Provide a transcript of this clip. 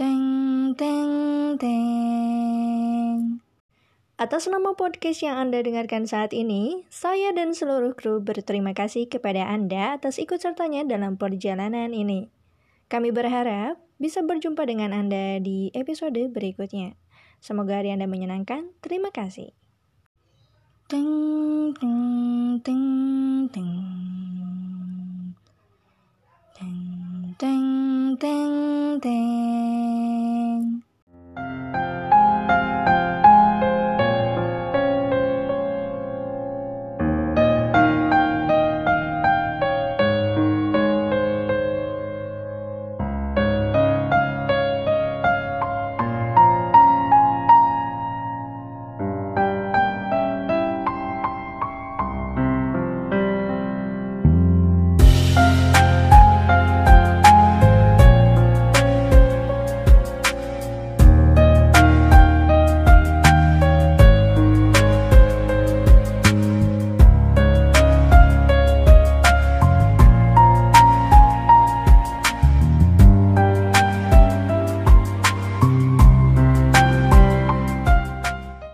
Teng teng teng. Atas nama podcast yang Anda dengarkan saat ini, saya dan seluruh kru berterima kasih kepada Anda atas ikut sertanya dalam perjalanan ini. Kami berharap bisa berjumpa dengan Anda di episode berikutnya. Semoga hari Anda menyenangkan. Terima kasih. Teng teng teng teng. Teng teng teng teng.